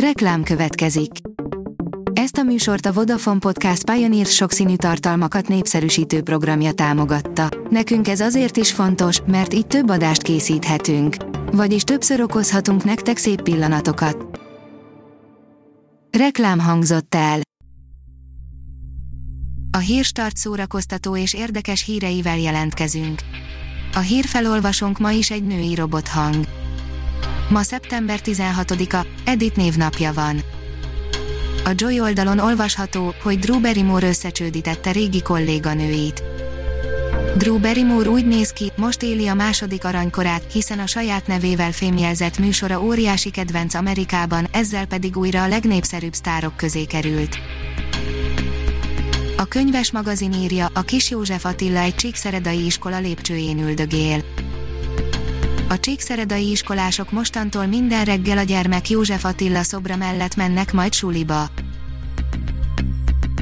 Reklám következik. Ezt a műsort a Vodafone Podcast Pioneer sokszínű tartalmakat népszerűsítő programja támogatta. Nekünk ez azért is fontos, mert így több adást készíthetünk. Vagyis többször okozhatunk nektek szép pillanatokat. Reklám hangzott el. A hírstart szórakoztató és érdekes híreivel jelentkezünk. A hírfelolvasónk ma is egy női robothang. Ma szeptember 16-a, Edith névnapja van. A Joy oldalon olvasható, hogy Drew Barrymore összecsődítette régi kolléganőit. Drew Barrymore úgy néz ki, most éli a második aranykorát, hiszen a saját nevével fémjelzett műsora óriási kedvenc Amerikában, ezzel pedig újra a legnépszerűbb sztárok közé került. A könyves magazin írja, a kis József Attila egy csíkszeredai iskola lépcsőjén üldögél. A csíkszeredai iskolások mostantól minden reggel a gyermek József Attila szobra mellett mennek majd suliba.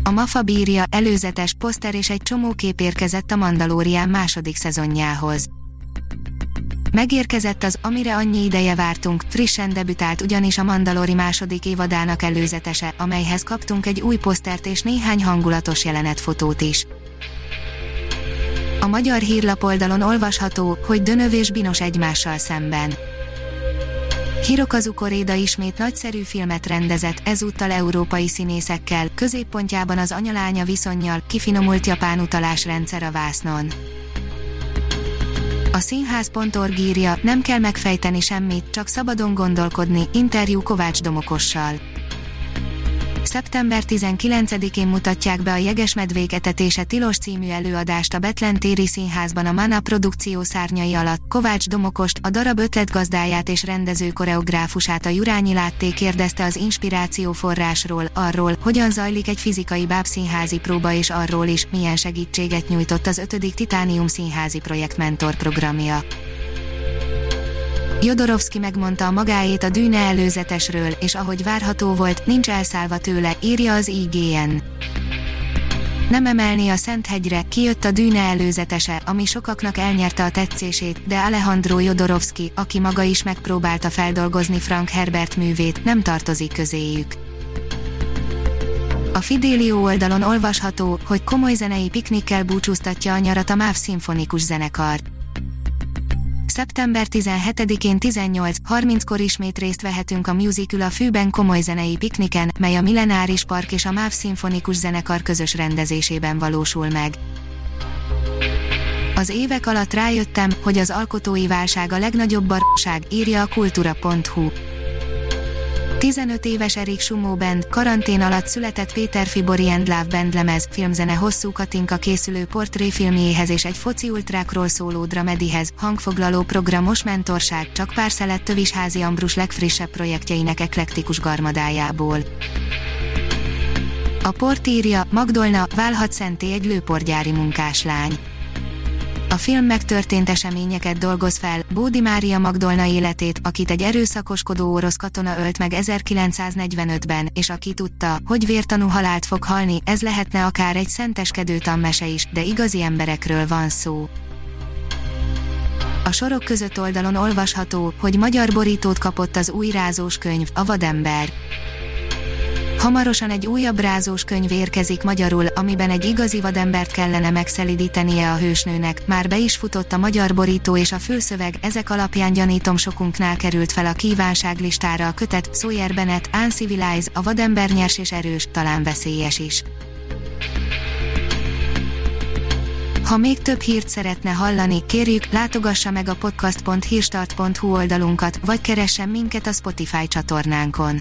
A Mafa bírja, előzetes poszter és egy csomó kép érkezett a Mandalórián második szezonjához. Megérkezett az, amire annyi ideje vártunk, frissen debütált ugyanis a Mandalori második évadának előzetese, amelyhez kaptunk egy új posztert és néhány hangulatos jelenetfotót is. A magyar hírlapoldalon olvasható, hogy Dönöv és Binos egymással szemben. Hirokazu Koréda ismét nagyszerű filmet rendezett, ezúttal európai színészekkel, középpontjában az anyalánya viszonyjal, kifinomult japán utalásrendszer a vásznon. A színház.org írja, nem kell megfejteni semmit, csak szabadon gondolkodni, interjú Kovács Domokossal szeptember 19-én mutatják be a Jegesmedvék etetése tilos című előadást a Betlen téri színházban a Mana produkció szárnyai alatt. Kovács Domokost, a darab ötletgazdáját és rendező koreográfusát a Jurányi Látté kérdezte az inspiráció forrásról, arról, hogyan zajlik egy fizikai bábszínházi próba és arról is, milyen segítséget nyújtott az 5. Titánium színházi projekt mentor programja. Jodorowsky megmondta a magáét a dűne előzetesről, és ahogy várható volt, nincs elszállva tőle, írja az IGN. Nem emelni a Szent hegyre, kijött a dűne előzetese, ami sokaknak elnyerte a tetszését, de Alejandro Jodorowsky, aki maga is megpróbálta feldolgozni Frank Herbert művét, nem tartozik közéjük. A Fidelio oldalon olvasható, hogy komoly zenei piknikkel búcsúztatja a nyarat a MÁV szimfonikus zenekar szeptember 17-én 18.30-kor ismét részt vehetünk a Musical a Fűben komoly zenei pikniken, mely a Millenáris Park és a MÁV Szimfonikus Zenekar közös rendezésében valósul meg. Az évek alatt rájöttem, hogy az alkotói válság a legnagyobb barság, írja a kultura.hu. 15 éves Erik Sumó Band, karantén alatt született Péter Fibori and Love Band lemez, filmzene hosszú Katinka készülő portréfilmjéhez és egy foci ultrákról szóló dramedihez, hangfoglaló programos mentorság, csak pár szelet Tövis Házi Ambrus legfrissebb projektjeinek eklektikus garmadájából. A port írja, Magdolna, válhat szenté egy lőporgyári munkáslány a film megtörtént eseményeket dolgoz fel, Bódi Mária Magdolna életét, akit egy erőszakoskodó orosz katona ölt meg 1945-ben, és aki tudta, hogy vértanú halált fog halni, ez lehetne akár egy szenteskedő tanmese is, de igazi emberekről van szó. A sorok között oldalon olvasható, hogy magyar borítót kapott az új rázós könyv, a Vadember. Hamarosan egy újabb rázós könyv érkezik magyarul, amiben egy igazi vadembert kellene megszelidítenie a hősnőnek. Már be is futott a magyar borító és a fülszöveg, ezek alapján gyanítom sokunknál került fel a kívánságlistára a kötet Sawyer Bennett, Uncivilize, a vadember nyers és erős, talán veszélyes is. Ha még több hírt szeretne hallani, kérjük, látogassa meg a podcast.hírstart.hu oldalunkat, vagy keressen minket a Spotify csatornánkon